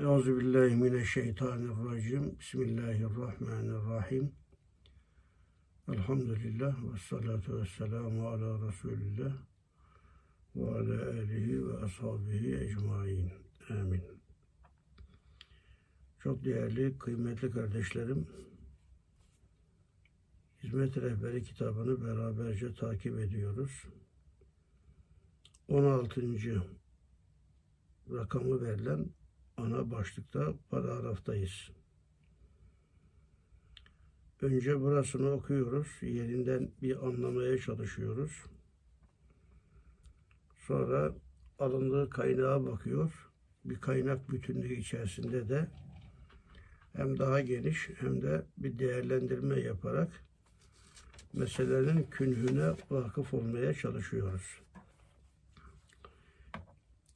Euzu billahi mineşşeytanirracim. Bismillahirrahmanirrahim. Elhamdülillah ve salatu ve ala Resulillah ve ala alihi ve ashabihi ecmain. Amin. Çok değerli, kıymetli kardeşlerim, Hizmet Rehberi kitabını beraberce takip ediyoruz. 16. rakamı verilen ana başlıkta paragraftayız. Önce burasını okuyoruz. Yerinden bir anlamaya çalışıyoruz. Sonra alındığı kaynağa bakıyor. Bir kaynak bütünlüğü içerisinde de hem daha geniş hem de bir değerlendirme yaparak meselelerin künhüne vakıf olmaya çalışıyoruz.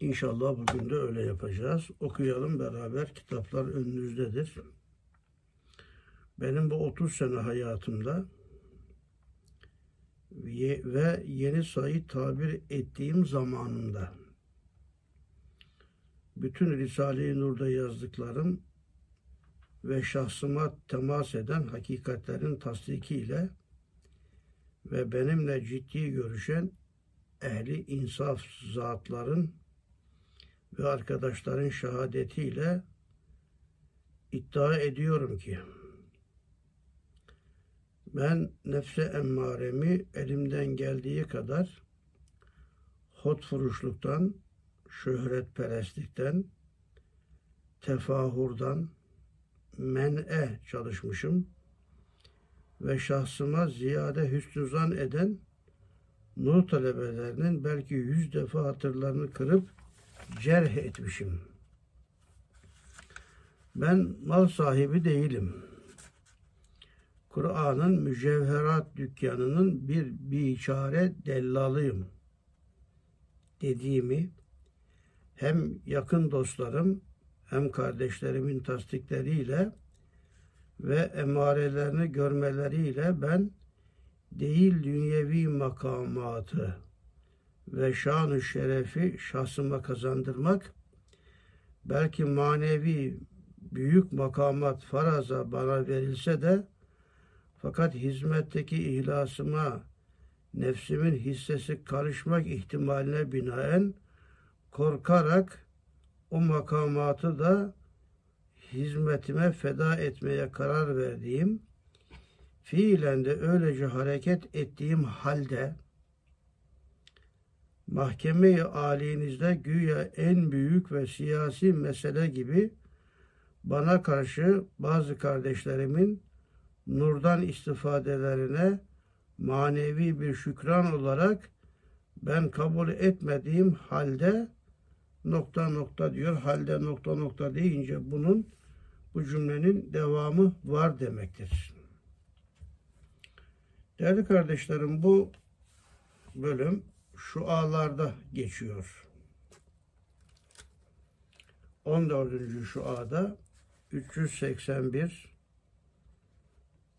İnşallah bugün de öyle yapacağız. Okuyalım beraber. Kitaplar önünüzdedir. Benim bu 30 sene hayatımda ve yeni sayı tabir ettiğim zamanımda bütün Risale-i Nur'da yazdıklarım ve şahsıma temas eden hakikatlerin tasdikiyle ve benimle ciddi görüşen ehli insaf zatların ve arkadaşların şehadetiyle iddia ediyorum ki ben nefse emmaremi elimden geldiği kadar hot furuşluktan, şöhretperestlikten, tefahurdan men'e çalışmışım ve şahsıma ziyade hüsnüzan eden nur talebelerinin belki yüz defa hatırlarını kırıp cerh etmişim. Ben mal sahibi değilim. Kur'an'ın mücevherat dükkanının bir biçare dellalıyım dediğimi hem yakın dostlarım hem kardeşlerimin tasdikleriyle ve emarelerini görmeleriyle ben değil dünyevi makamatı ve şanı şerefi şahsıma kazandırmak, belki manevi büyük makamat faraza bana verilse de fakat hizmetteki ihlasıma nefsimin hissesi karışmak ihtimaline binaen korkarak o makamatı da hizmetime feda etmeye karar verdiğim, fiilen de öylece hareket ettiğim halde mahkeme-i âlinizde güya en büyük ve siyasi mesele gibi bana karşı bazı kardeşlerimin nurdan istifadelerine manevi bir şükran olarak ben kabul etmediğim halde nokta nokta diyor. Halde nokta nokta deyince bunun bu cümlenin devamı var demektir. Değerli kardeşlerim bu bölüm şu ağlarda geçiyor. 14. şu ağda 381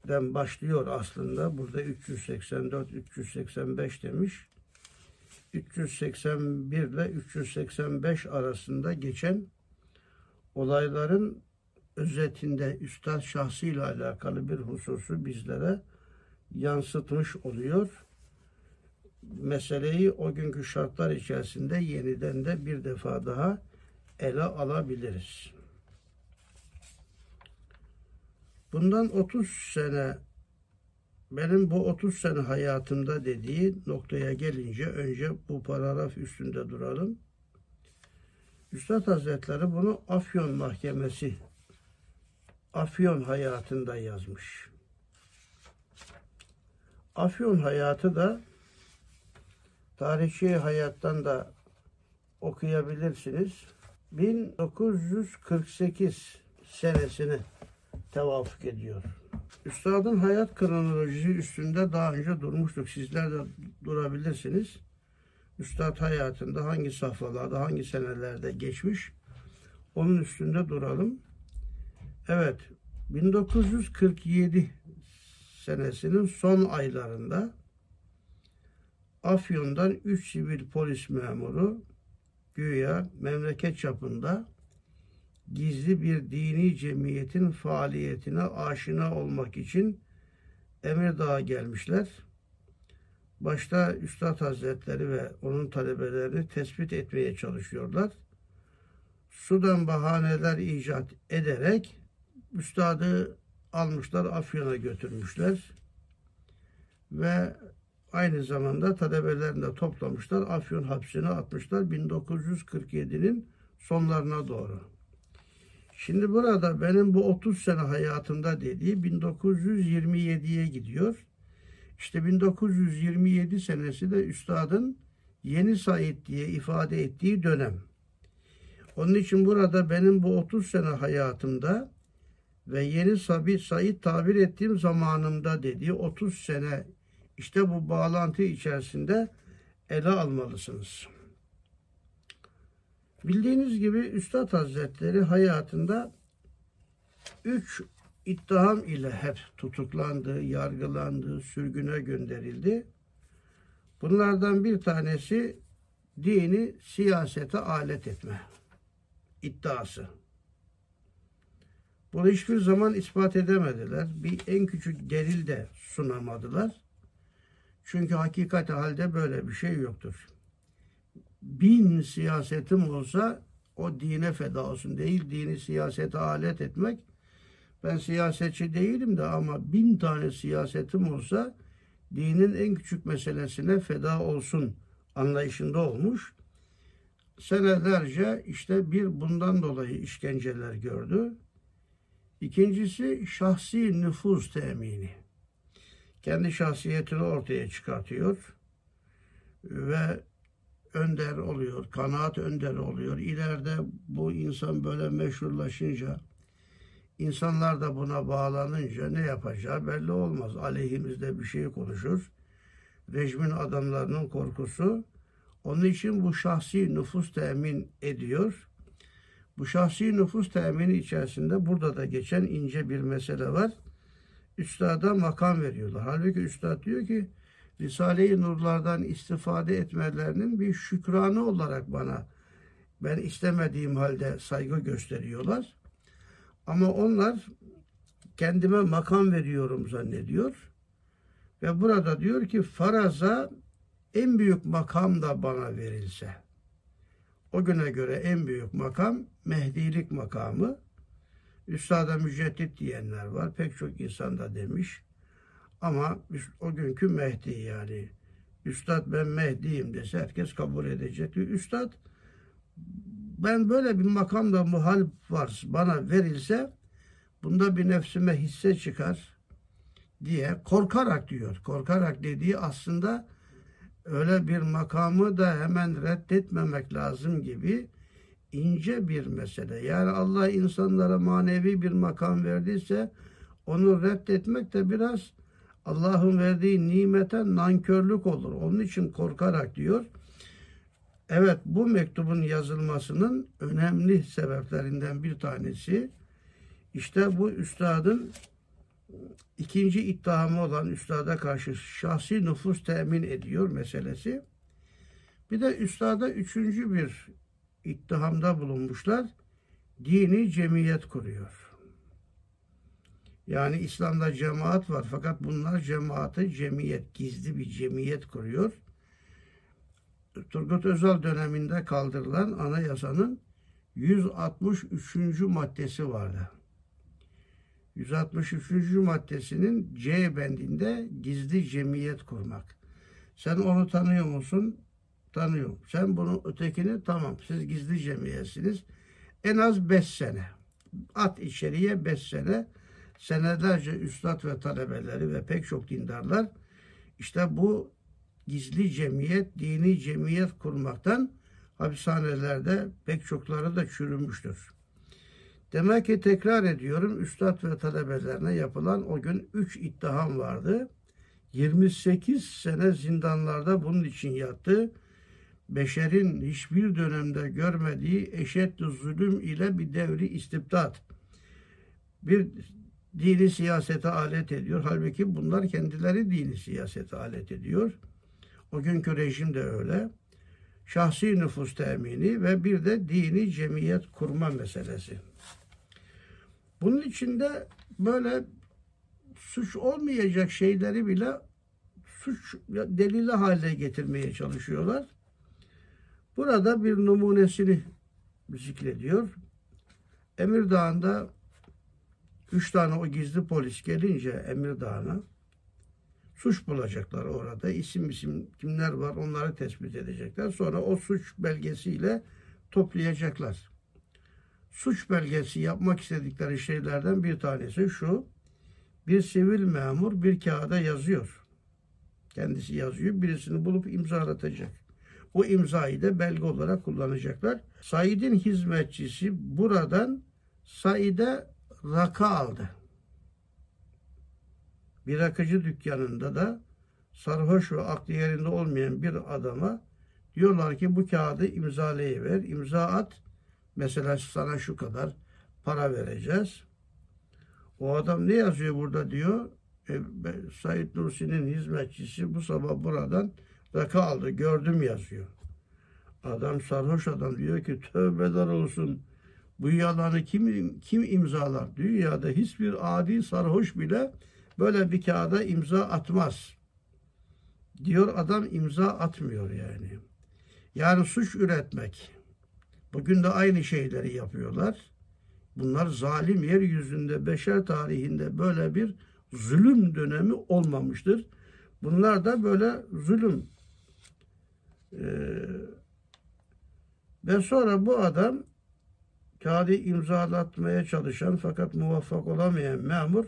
den başlıyor aslında. Burada 384 385 demiş. 381 ile 385 arasında geçen olayların özetinde üstad şahsıyla alakalı bir hususu bizlere yansıtmış oluyor meseleyi o günkü şartlar içerisinde yeniden de bir defa daha ele alabiliriz. Bundan 30 sene benim bu 30 sene hayatımda dediği noktaya gelince önce bu paragraf üstünde duralım. Üstad Hazretleri bunu Afyon Mahkemesi Afyon hayatında yazmış. Afyon hayatı da tarihçi hayattan da okuyabilirsiniz. 1948 senesini tevafuk ediyor. Üstadın hayat kronolojisi üstünde daha önce durmuştuk. Sizler de durabilirsiniz. Üstad hayatında hangi safhalarda, hangi senelerde geçmiş onun üstünde duralım. Evet, 1947 senesinin son aylarında Afyon'dan 3 sivil polis memuru güya memleket çapında gizli bir dini cemiyetin faaliyetine aşina olmak için Emirdağ'a gelmişler. Başta Üstad Hazretleri ve onun talebelerini tespit etmeye çalışıyorlar. Sudan bahaneler icat ederek Üstadı almışlar Afyon'a götürmüşler. Ve aynı zamanda talebelerini de toplamışlar. Afyon hapsine atmışlar 1947'nin sonlarına doğru. Şimdi burada benim bu 30 sene hayatımda dediği 1927'ye gidiyor. İşte 1927 senesi de üstadın Yeni Said diye ifade ettiği dönem. Onun için burada benim bu 30 sene hayatımda ve Yeni Said tabir ettiğim zamanımda dediği 30 sene işte bu bağlantı içerisinde ele almalısınız. Bildiğiniz gibi Üstad Hazretleri hayatında üç ittiham ile hep tutuklandı, yargılandı, sürgüne gönderildi. Bunlardan bir tanesi dini siyasete alet etme iddiası. Bunu hiçbir zaman ispat edemediler. Bir en küçük delil de sunamadılar. Çünkü hakikati halde böyle bir şey yoktur. Bin siyasetim olsa o dine feda olsun değil, dini siyasete alet etmek. Ben siyasetçi değilim de ama bin tane siyasetim olsa dinin en küçük meselesine feda olsun anlayışında olmuş. Senelerce işte bir bundan dolayı işkenceler gördü. İkincisi şahsi nüfuz temini. Kendi şahsiyetini ortaya çıkartıyor ve önder oluyor, kanaat önder oluyor. İleride bu insan böyle meşhurlaşınca, insanlar da buna bağlanınca ne yapacağı belli olmaz. Aleyhimizde bir şey konuşur. Rejimin adamlarının korkusu. Onun için bu şahsi nüfus temin ediyor. Bu şahsi nüfus temini içerisinde burada da geçen ince bir mesele var. Üstada makam veriyorlar. Halbuki üstad diyor ki Risale-i Nurlardan istifade etmelerinin bir şükranı olarak bana ben istemediğim halde saygı gösteriyorlar. Ama onlar kendime makam veriyorum zannediyor. Ve burada diyor ki faraza en büyük makam da bana verilse. O güne göre en büyük makam Mehdilik makamı. Üstada müceddit diyenler var. Pek çok insan da demiş. Ama o günkü Mehdi yani. Üstad ben Mehdi'yim dese herkes kabul edecek. Üstad ben böyle bir makamda muhal var bana verilse bunda bir nefsime hisse çıkar diye korkarak diyor. Korkarak dediği aslında öyle bir makamı da hemen reddetmemek lazım gibi ince bir mesele. Yani Allah insanlara manevi bir makam verdiyse onu reddetmek de biraz Allah'ın verdiği nimete nankörlük olur. Onun için korkarak diyor. Evet bu mektubun yazılmasının önemli sebeplerinden bir tanesi işte bu üstadın ikinci iddiamı olan üstada karşı şahsi nüfus temin ediyor meselesi. Bir de üstada üçüncü bir ittihamda bulunmuşlar. Dini cemiyet kuruyor. Yani İslam'da cemaat var fakat bunlar cemaati cemiyet, gizli bir cemiyet kuruyor. Turgut Özal döneminde kaldırılan anayasanın 163. maddesi vardı. 163. maddesinin C bendinde gizli cemiyet kurmak. Sen onu tanıyor musun? Tanıyorum. Sen bunu ötekini tamam. Siz gizli cemiyetsiniz. En az beş sene. At içeriye beş sene. Senelerce üstad ve talebeleri ve pek çok dindarlar işte bu gizli cemiyet, dini cemiyet kurmaktan hapishanelerde pek çokları da çürümüştür. Demek ki tekrar ediyorum üstad ve talebelerine yapılan o gün üç ittiham vardı. 28 sene zindanlarda bunun için yattı. Beşerin hiçbir dönemde görmediği eşeddi zulüm ile bir devri istibdat. Bir dini siyasete alet ediyor. Halbuki bunlar kendileri dini siyasete alet ediyor. O günkü rejim de öyle. Şahsi nüfus temini ve bir de dini cemiyet kurma meselesi. Bunun içinde böyle suç olmayacak şeyleri bile suç delili haline getirmeye çalışıyorlar. Burada bir numunesini zikrediyor. Emirdağ'ında üç tane o gizli polis gelince Emirdağ'ına suç bulacaklar orada. İsim isim kimler var onları tespit edecekler. Sonra o suç belgesiyle toplayacaklar. Suç belgesi yapmak istedikleri şeylerden bir tanesi şu. Bir sivil memur bir kağıda yazıyor. Kendisi yazıyor. Birisini bulup imzalatacak. O imzayı da belge olarak kullanacaklar. Said'in hizmetçisi buradan Said'e raka aldı. Bir rakıcı dükkanında da sarhoş ve aklı yerinde olmayan bir adama diyorlar ki bu kağıdı imzalayıver, imza at. Mesela sana şu kadar para vereceğiz. O adam ne yazıyor burada diyor. E, Said Nursi'nin hizmetçisi bu sabah buradan raka aldı gördüm yazıyor. Adam sarhoş adam diyor ki tövbeler olsun. Bu yalanı kim kim imzalar? Dünyada hiçbir adi sarhoş bile böyle bir kağıda imza atmaz. Diyor adam imza atmıyor yani. Yani suç üretmek. Bugün de aynı şeyleri yapıyorlar. Bunlar zalim yeryüzünde beşer tarihinde böyle bir zulüm dönemi olmamıştır. Bunlar da böyle zulüm. Ee, ve sonra bu adam kağıdı imzalatmaya çalışan fakat muvaffak olamayan memur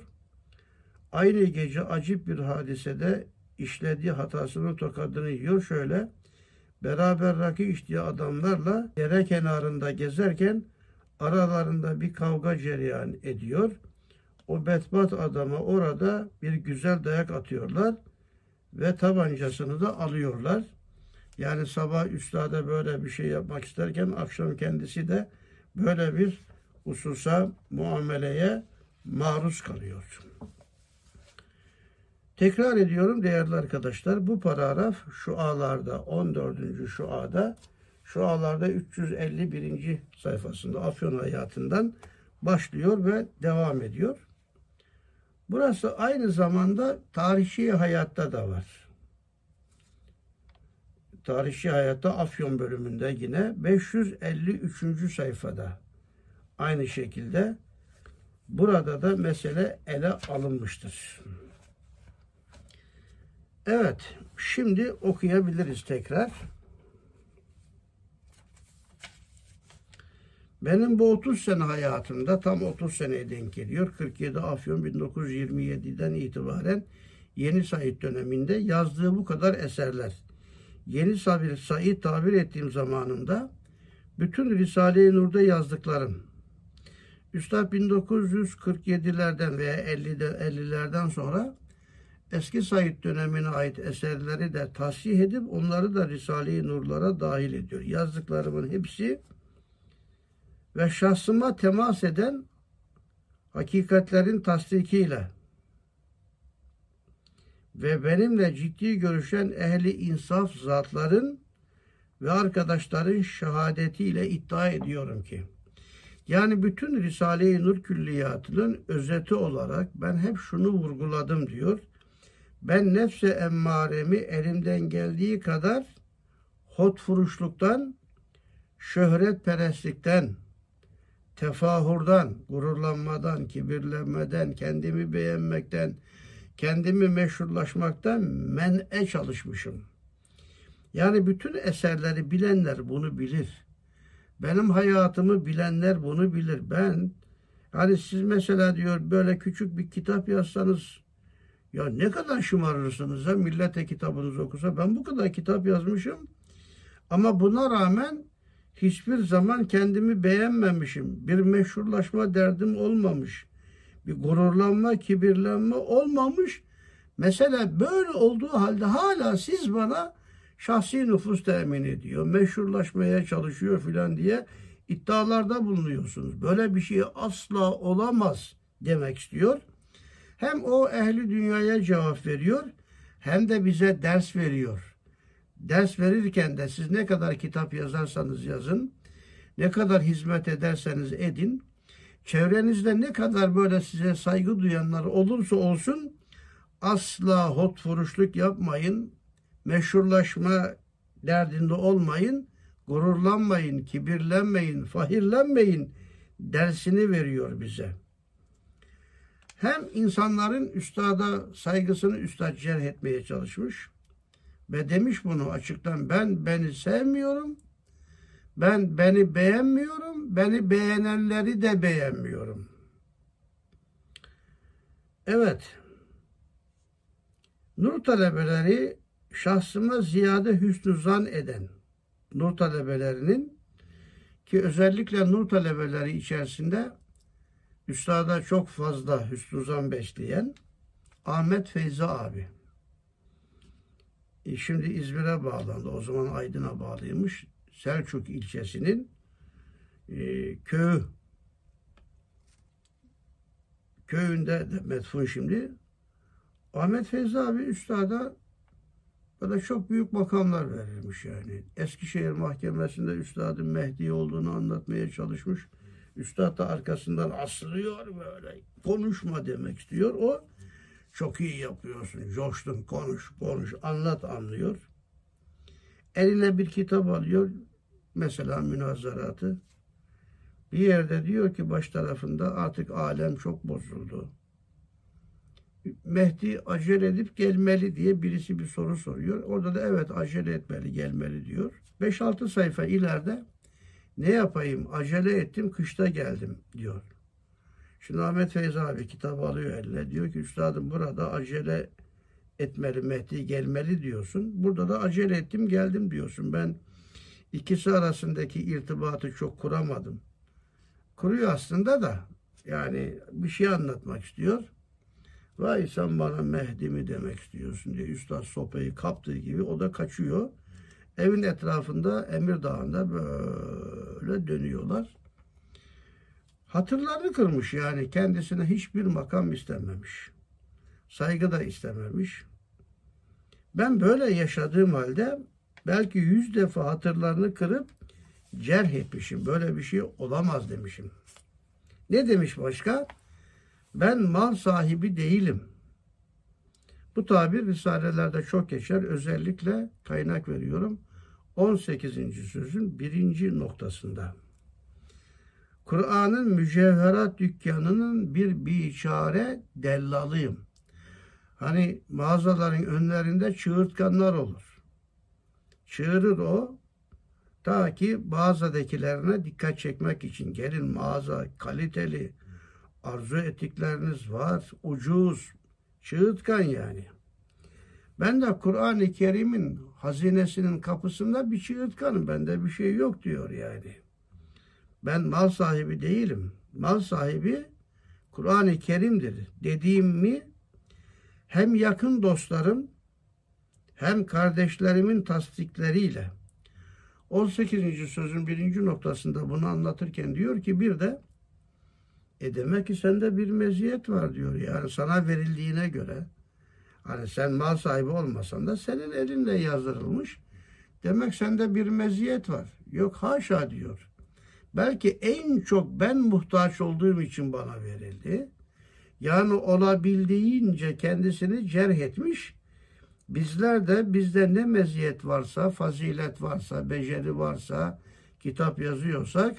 aynı gece acip bir hadisede işlediği hatasının tokadını yiyor şöyle beraber rakı içtiği adamlarla dere kenarında gezerken aralarında bir kavga cereyan ediyor. O betbat adama orada bir güzel dayak atıyorlar ve tabancasını da alıyorlar. Yani sabah üstada böyle bir şey yapmak isterken akşam kendisi de böyle bir hususa muameleye maruz kalıyor. Tekrar ediyorum değerli arkadaşlar bu paragraf şu ağlarda 14. şu ağda şu ağlarda 351. sayfasında Afyon hayatından başlıyor ve devam ediyor. Burası aynı zamanda tarihi hayatta da var. Tarihi hayatta Afyon bölümünde yine 553. sayfada aynı şekilde burada da mesele ele alınmıştır. Evet, şimdi okuyabiliriz tekrar. Benim bu 30 sene hayatımda tam 30 seneye denk geliyor. 47 Afyon 1927'den itibaren Yeni Said döneminde yazdığı bu kadar eserler. Yeni Sabir Said tabir ettiğim zamanımda bütün Risale-i Nur'da yazdıklarım. Üstad 1947'lerden veya 50'lerden sonra eski Said dönemine ait eserleri de tasih edip onları da Risale-i Nur'lara dahil ediyor. Yazdıklarımın hepsi ve şahsıma temas eden hakikatlerin tasdikiyle ve benimle ciddi görüşen ehli insaf zatların ve arkadaşların şehadetiyle iddia ediyorum ki yani bütün Risale-i Nur külliyatının özeti olarak ben hep şunu vurguladım diyor. Ben nefse emmaremi elimden geldiği kadar hot furuşluktan, şöhret perestlikten, tefahurdan, gururlanmadan, kibirlenmeden, kendimi beğenmekten, kendimi meşhurlaşmaktan men'e çalışmışım. Yani bütün eserleri bilenler bunu bilir. Benim hayatımı bilenler bunu bilir. Ben hani siz mesela diyor böyle küçük bir kitap yazsanız ya ne kadar şımarırsınız ya millete kitabınızı okusa. Ben bu kadar kitap yazmışım. Ama buna rağmen hiçbir zaman kendimi beğenmemişim. Bir meşhurlaşma derdim olmamış. Bir gururlanma, kibirlenme olmamış. Mesela böyle olduğu halde hala siz bana şahsi nüfus temin ediyor, meşhurlaşmaya çalışıyor filan diye iddialarda bulunuyorsunuz. Böyle bir şey asla olamaz demek istiyor. Hem o ehli dünyaya cevap veriyor hem de bize ders veriyor. Ders verirken de siz ne kadar kitap yazarsanız yazın, ne kadar hizmet ederseniz edin, çevrenizde ne kadar böyle size saygı duyanlar olursa olsun asla hot furuşluk yapmayın. Meşhurlaşma derdinde olmayın. Gururlanmayın, kibirlenmeyin, fahirlenmeyin dersini veriyor bize. Hem insanların üstada saygısını üstad cerh etmeye çalışmış ve demiş bunu açıktan ben beni sevmiyorum, ben beni beğenmiyorum, beni beğenenleri de beğenmiyorum. Evet, Nur talebeleri şahsıma ziyade hüsnü zan eden nur talebelerinin ki özellikle nur talebeleri içerisinde üstada çok fazla hüsnü zan besleyen Ahmet Feyzi abi. E şimdi İzmir'e bağlandı. O zaman Aydın'a bağlıymış. Selçuk ilçesinin e, köyü köyünde de metfun şimdi. Ahmet Feyzi abi üstada böyle çok büyük makamlar verilmiş yani. Eskişehir Mahkemesi'nde üstadın Mehdi olduğunu anlatmaya çalışmış. Üstad da arkasından asılıyor böyle. Konuşma demek istiyor. O çok iyi yapıyorsun. Coştun konuş konuş anlat anlıyor. Eline bir kitap alıyor. Mesela münazaratı. Bir yerde diyor ki baş tarafında artık alem çok bozuldu. Mehdi acele edip gelmeli diye birisi bir soru soruyor. Orada da evet acele etmeli, gelmeli diyor. 5-6 sayfa ileride ne yapayım acele ettim kışta geldim diyor. Şimdi Ahmet Feyzi abi kitap alıyor eline diyor ki üstadım burada acele etmeli Mehdi gelmeli diyorsun. Burada da acele ettim geldim diyorsun. Ben ikisi arasındaki irtibatı çok kuramadım. Kuruyor aslında da yani bir şey anlatmak istiyor. Vay sen bana Mehdi mi demek istiyorsun diye Üstad sopayı kaptığı gibi o da kaçıyor. Evin etrafında Emir Dağı'nda böyle dönüyorlar. Hatırlarını kırmış yani kendisine hiçbir makam istememiş. Saygı da istememiş. Ben böyle yaşadığım halde belki yüz defa hatırlarını kırıp cerh etmişim. Böyle bir şey olamaz demişim. Ne demiş başka? Ben mal sahibi değilim. Bu tabir risalelerde çok geçer. Özellikle kaynak veriyorum. 18. sözün birinci noktasında. Kur'an'ın mücevherat dükkanının bir biçare dellalıyım. Hani mağazaların önlerinde çığırtkanlar olur. Çığırır o. Ta ki mağazadakilerine dikkat çekmek için gelin mağaza kaliteli, arzu ettikleriniz var, ucuz, çığırtkan yani. Ben de Kur'an-ı Kerim'in hazinesinin kapısında bir çığırtkanım. Bende bir şey yok diyor yani. Ben mal sahibi değilim. Mal sahibi Kur'an-ı Kerim'dir. Dediğim mi hem yakın dostlarım hem kardeşlerimin tasdikleriyle 18. sözün birinci noktasında bunu anlatırken diyor ki bir de e demek ki sende bir meziyet var diyor. Yani sana verildiğine göre hani sen mal sahibi olmasan da senin elinle yazdırılmış. Demek sende bir meziyet var. Yok haşa diyor. Belki en çok ben muhtaç olduğum için bana verildi. Yani olabildiğince kendisini cerh etmiş. Bizler de bizde ne meziyet varsa, fazilet varsa, beceri varsa, kitap yazıyorsak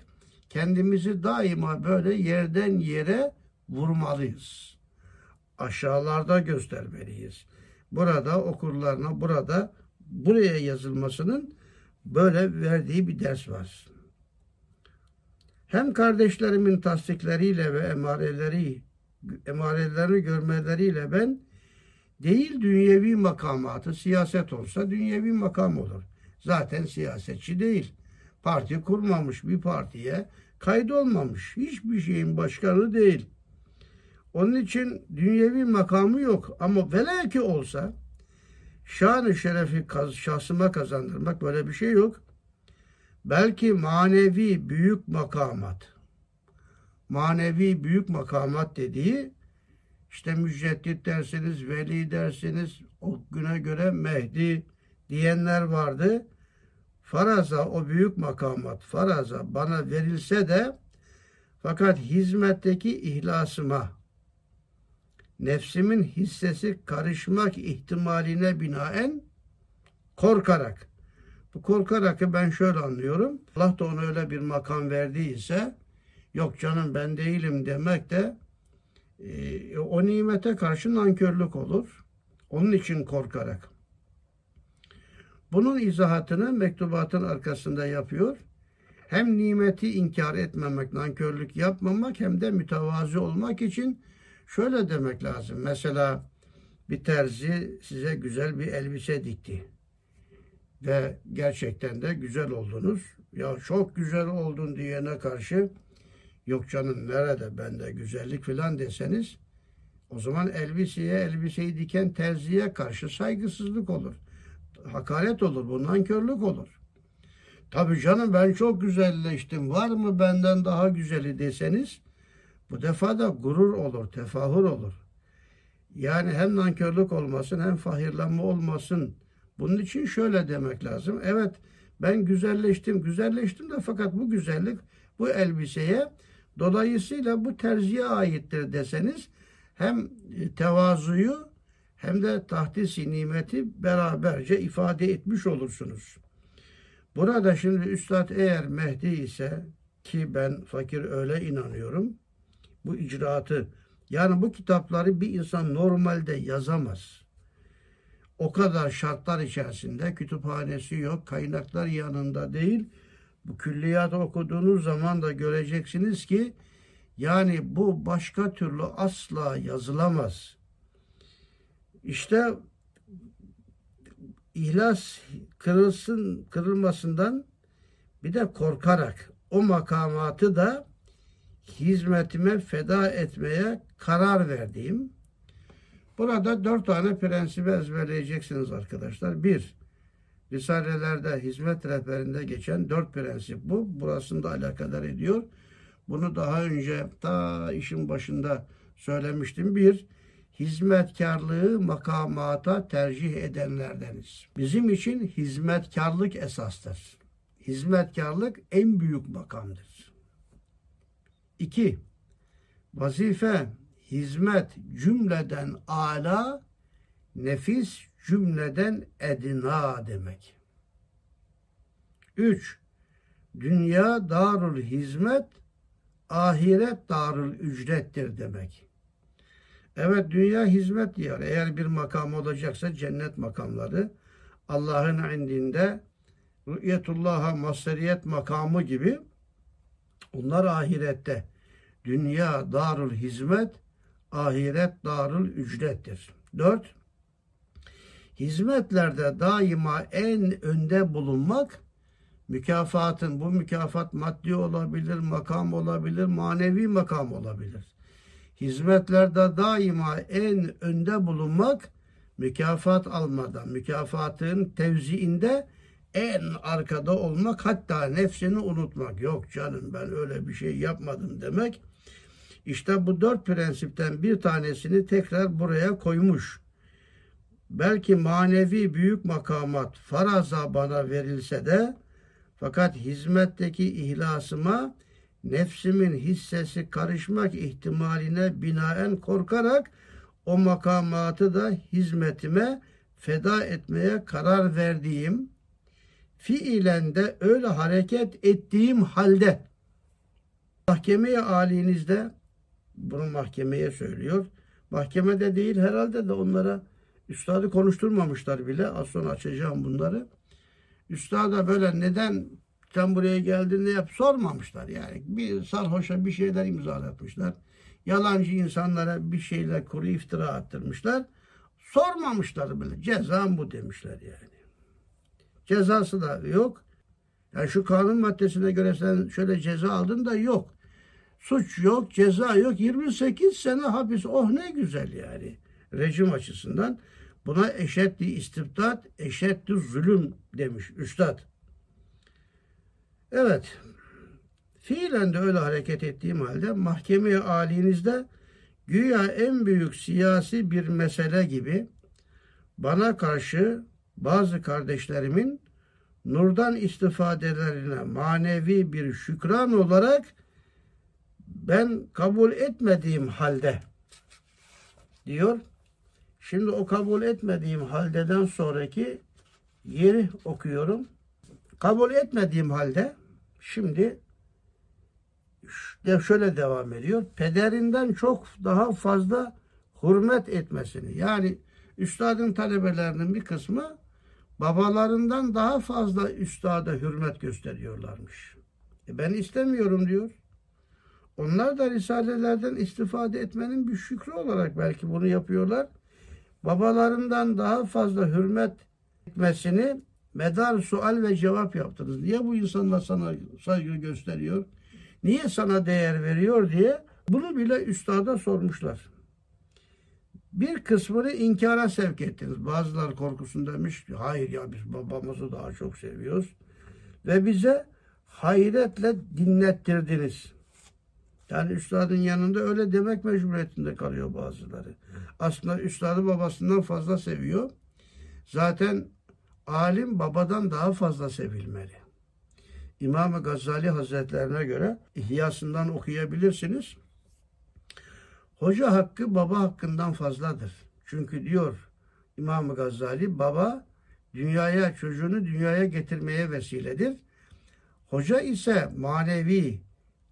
kendimizi daima böyle yerden yere vurmalıyız. Aşağılarda göstermeliyiz. Burada okurlarına burada buraya yazılmasının böyle verdiği bir ders var. Hem kardeşlerimin tasdikleriyle ve emareleri emarelerini görmeleriyle ben değil dünyevi makamatı siyaset olsa dünyevi makam olur. Zaten siyasetçi değil parti kurmamış bir partiye kaydolmamış. Hiçbir şeyin başkanı değil. Onun için dünyevi makamı yok. Ama velev ki olsa şanı şerefi şahsıma kazandırmak böyle bir şey yok. Belki manevi büyük makamat. Manevi büyük makamat dediği işte müceddit dersiniz, veli dersiniz, o güne göre Mehdi diyenler vardı faraza o büyük makamat faraza bana verilse de Fakat hizmetteki ihlasıma, nefsimin hissesi karışmak ihtimaline binaen korkarak. Bu korkarakı ben şöyle anlıyorum. Allah da ona öyle bir makam verdiyse yok canım ben değilim demek de e, o nimete karşı nankörlük olur. Onun için korkarak. Bunun izahatını mektubatın arkasında yapıyor. Hem nimeti inkar etmemek, nankörlük yapmamak hem de mütevazi olmak için şöyle demek lazım. Mesela bir terzi size güzel bir elbise dikti. Ve gerçekten de güzel oldunuz. Ya çok güzel oldun diyene karşı yok canım nerede bende güzellik falan deseniz o zaman elbiseye elbiseyi diken terziye karşı saygısızlık olur. Hakaret olur, bundan körlük olur. Tabii canım ben çok güzelleştim. Var mı benden daha güzeli deseniz bu defa da gurur olur, tefahür olur. Yani hem nankörlük olmasın hem fahirlenme olmasın. Bunun için şöyle demek lazım. Evet ben güzelleştim, güzelleştim de fakat bu güzellik bu elbiseye dolayısıyla bu terziye aittir deseniz hem tevazuyu hem de tahdisi nimeti beraberce ifade etmiş olursunuz. Burada şimdi Üstad eğer Mehdi ise ki ben fakir öyle inanıyorum bu icraatı yani bu kitapları bir insan normalde yazamaz. O kadar şartlar içerisinde kütüphanesi yok, kaynaklar yanında değil. Bu külliyatı okuduğunuz zaman da göreceksiniz ki yani bu başka türlü asla yazılamaz. İşte ihlas kırılsın kırılmasından bir de korkarak o makamatı da hizmetime feda etmeye karar verdiğim burada dört tane prensibi ezberleyeceksiniz arkadaşlar. Bir, Risalelerde hizmet rehberinde geçen dört prensip bu. Burasını da alakadar ediyor. Bunu daha önce ta işin başında söylemiştim. Bir, hizmetkarlığı makamata tercih edenlerdeniz. Bizim için hizmetkarlık esastır. Hizmetkarlık en büyük makamdır. İki, vazife, hizmet cümleden ala, nefis cümleden edina demek. Üç, dünya darul hizmet, ahiret darul ücrettir demek. Evet dünya hizmet diyor. Eğer bir makam olacaksa cennet makamları Allah'ın indinde rü'yetullah'a maseriyet makamı gibi onlar ahirette. Dünya darul hizmet, ahiret darul ücrettir. Dört, hizmetlerde daima en önde bulunmak mükafatın, bu mükafat maddi olabilir, makam olabilir, manevi makam olabilir. Hizmetlerde daima en önde bulunmak, mükafat almadan, mükafatın tevziinde en arkada olmak, hatta nefsini unutmak. Yok canım ben öyle bir şey yapmadım demek. İşte bu dört prensipten bir tanesini tekrar buraya koymuş. Belki manevi büyük makamat faraza bana verilse de fakat hizmetteki ihlasıma nefsimin hissesi karışmak ihtimaline binaen korkarak o makamatı da hizmetime feda etmeye karar verdiğim fiilen de öyle hareket ettiğim halde mahkemeye alinizde bunu mahkemeye söylüyor. Mahkemede değil herhalde de onlara üstadı konuşturmamışlar bile. Az sonra açacağım bunları. Üstada böyle neden sen buraya geldin ne yap sormamışlar yani. Bir sarhoşa bir şeyler imzalatmışlar. Yalancı insanlara bir şeyler kuru iftira attırmışlar. Sormamışlar bile. Cezam bu demişler yani. Cezası da yok. Yani şu kanun maddesine göre sen şöyle ceza aldın da yok. Suç yok, ceza yok. 28 sene hapis. Oh ne güzel yani. Rejim açısından. Buna eşetti istibdat, eşetti zulüm demiş üstad. Evet, fiilen de öyle hareket ettiğim halde mahkemeye alinizde güya en büyük siyasi bir mesele gibi bana karşı bazı kardeşlerimin nurdan istifadelerine manevi bir şükran olarak ben kabul etmediğim halde diyor. Şimdi o kabul etmediğim haldeden sonraki yeri okuyorum. Kabul etmediğim halde şimdi şöyle devam ediyor. Pederinden çok daha fazla hürmet etmesini. Yani üstadın talebelerinin bir kısmı babalarından daha fazla üstada hürmet gösteriyorlarmış. E ben istemiyorum diyor. Onlar da risalelerden istifade etmenin bir şükrü olarak belki bunu yapıyorlar. Babalarından daha fazla hürmet etmesini medar sual ve cevap yaptınız. Niye bu insanlar sana saygı gösteriyor? Niye sana değer veriyor diye bunu bile üstada sormuşlar. Bir kısmını inkara sevk ettiniz. Bazılar korkusun demiş ki hayır ya biz babamızı daha çok seviyoruz. Ve bize hayretle dinlettirdiniz. Yani üstadın yanında öyle demek mecburiyetinde kalıyor bazıları. Aslında üstadı babasından fazla seviyor. Zaten alim babadan daha fazla sevilmeli. İmam Gazali Hazretlerine göre İhyasından okuyabilirsiniz. Hoca hakkı baba hakkından fazladır. Çünkü diyor İmam Gazali baba dünyaya çocuğunu dünyaya getirmeye vesiledir. Hoca ise manevi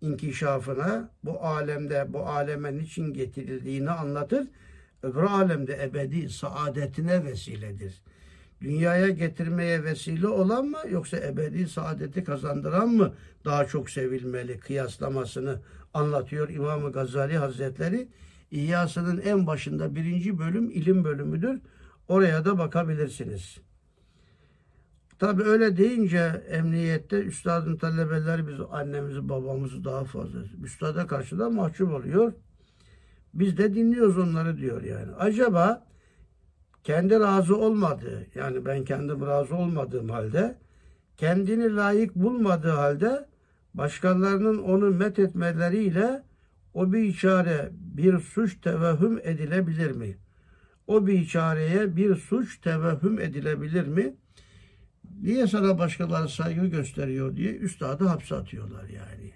inkişafına bu alemde bu aleme niçin getirildiğini anlatır. Öbür alemde ebedi saadetine vesiledir. Dünyaya getirmeye vesile olan mı yoksa ebedi saadeti kazandıran mı daha çok sevilmeli kıyaslamasını anlatıyor İmam Gazali Hazretleri. İhyasının en başında birinci bölüm ilim bölümüdür. Oraya da bakabilirsiniz. Tabi öyle deyince emniyette üstadın talebeleri biz annemizi babamızı daha fazla üstada karşı da mahcup oluyor. Biz de dinliyoruz onları diyor yani. Acaba kendi razı olmadığı yani ben kendim razı olmadığım halde kendini layık bulmadığı halde başkalarının onu met etmeleriyle o bir içare bir suç tevehüm edilebilir mi? O bir içareye bir suç tevehüm edilebilir mi? Niye sana başkaları saygı gösteriyor diye üstadı hapse atıyorlar yani.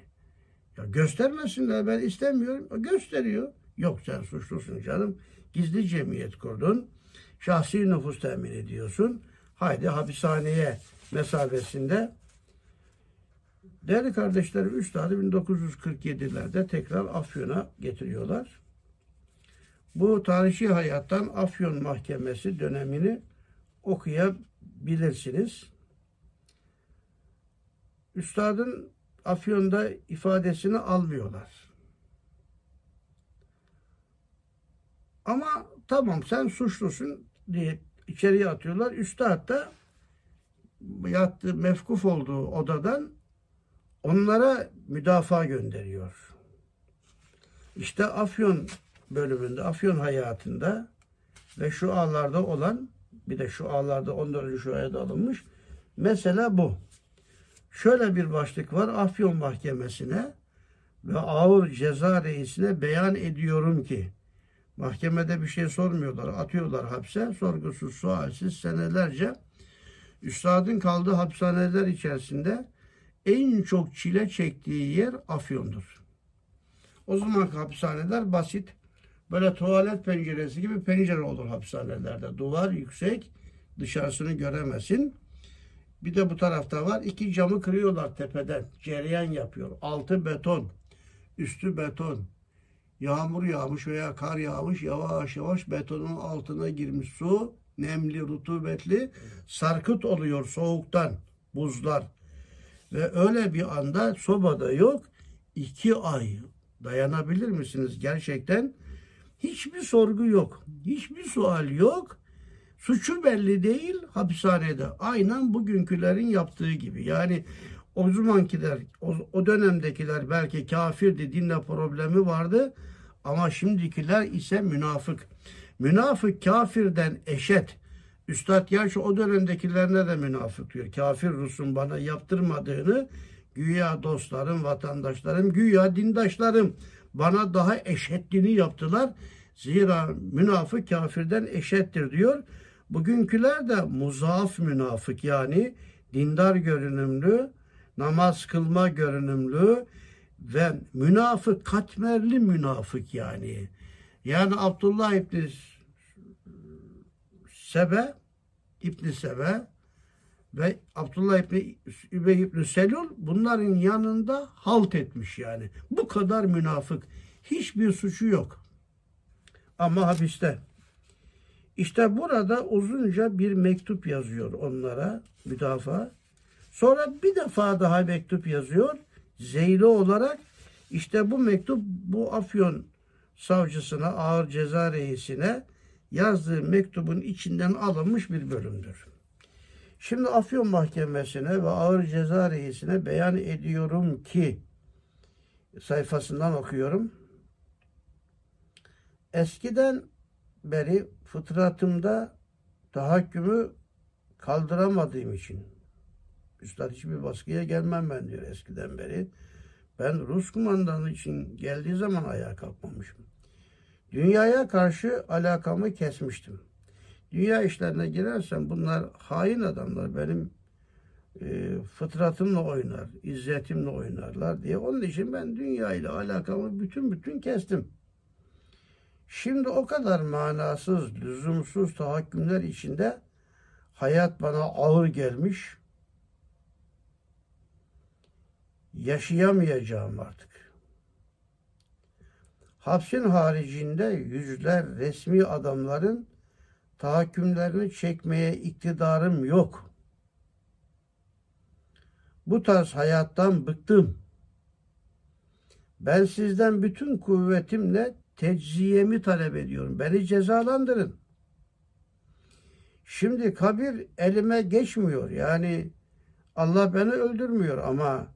Ya göstermesinler ben istemiyorum. Gösteriyor. Yok sen suçlusun canım. Gizli cemiyet kurdun. Şahsi nüfus temin ediyorsun. Haydi hapishaneye mesafesinde. Değerli kardeşlerim üstadı 1947'lerde tekrar Afyon'a getiriyorlar. Bu tarihi hayattan Afyon Mahkemesi dönemini okuyabilirsiniz. Üstadın Afyon'da ifadesini almıyorlar. Ama tamam sen suçlusun diye içeriye atıyorlar. Üstad da yattığı, mefkuf olduğu odadan onlara müdafaa gönderiyor. İşte Afyon bölümünde, Afyon hayatında ve şu ağlarda olan bir de şu ağlarda 14. şu ayda alınmış. Mesela bu. Şöyle bir başlık var. Afyon Mahkemesi'ne ve ağır ceza reisine beyan ediyorum ki mahkemede bir şey sormuyorlar. Atıyorlar hapse. Sorgusuz sualsiz senelerce üstadın kaldığı hapishaneler içerisinde en çok çile çektiği yer Afyon'dur. O zaman hapishaneler basit Böyle tuvalet penceresi gibi pencere olur hapishanelerde. Duvar yüksek, dışarısını göremesin. Bir de bu tarafta var. iki camı kırıyorlar tepeden. Cereyan yapıyor. Altı beton, üstü beton. Yağmur yağmış veya kar yağmış yavaş yavaş betonun altına girmiş su. Nemli, rutubetli. Sarkıt oluyor soğuktan. Buzlar. Ve öyle bir anda sobada yok. iki ay dayanabilir misiniz? Gerçekten Hiçbir sorgu yok. Hiçbir sual yok. Suçu belli değil hapishanede. Aynen bugünkülerin yaptığı gibi. Yani o zamankiler, o, o dönemdekiler belki kafirdi, dinle problemi vardı. Ama şimdikiler ise münafık. Münafık kafirden eşet. Üstad gerçi o dönemdekilerine de münafık diyor. Kafir Rus'un bana yaptırmadığını güya dostlarım, vatandaşlarım, güya dindaşlarım bana daha eşetlini yaptılar. Zira münafık kafirden eşettir diyor. Bugünküler de muzaaf münafık yani dindar görünümlü, namaz kılma görünümlü, ve münafık, katmerli münafık yani. Yani Abdullah İbni Sebe, İbni Sebe ve Abdullah İbni Übey İbni Selul bunların yanında halt etmiş yani. Bu kadar münafık. Hiçbir suçu yok. Ama hapiste. İşte burada uzunca bir mektup yazıyor onlara müdafaa. Sonra bir defa daha mektup yazıyor. Zeyli olarak işte bu mektup bu Afyon savcısına, ağır ceza reisine yazdığı mektubun içinden alınmış bir bölümdür. Şimdi Afyon Mahkemesi'ne ve Ağır Ceza Reisi'ne beyan ediyorum ki sayfasından okuyorum. Eskiden beri fıtratımda tahakkümü kaldıramadığım için Üstad hiçbir baskıya gelmem ben diyor eskiden beri. Ben Rus kumandanı için geldiği zaman ayağa kalkmamışım. Dünyaya karşı alakamı kesmiştim. Dünya işlerine girersem bunlar hain adamlar benim e, fıtratımla oynar, izzetimle oynarlar diye. Onun için ben dünya ile alakamı bütün bütün kestim. Şimdi o kadar manasız, lüzumsuz tahakkümler içinde hayat bana ağır gelmiş. Yaşayamayacağım artık. Hapsin haricinde yüzler resmi adamların tahakkümlerini çekmeye iktidarım yok. Bu tarz hayattan bıktım. Ben sizden bütün kuvvetimle tecziyemi talep ediyorum. Beni cezalandırın. Şimdi kabir elime geçmiyor. Yani Allah beni öldürmüyor ama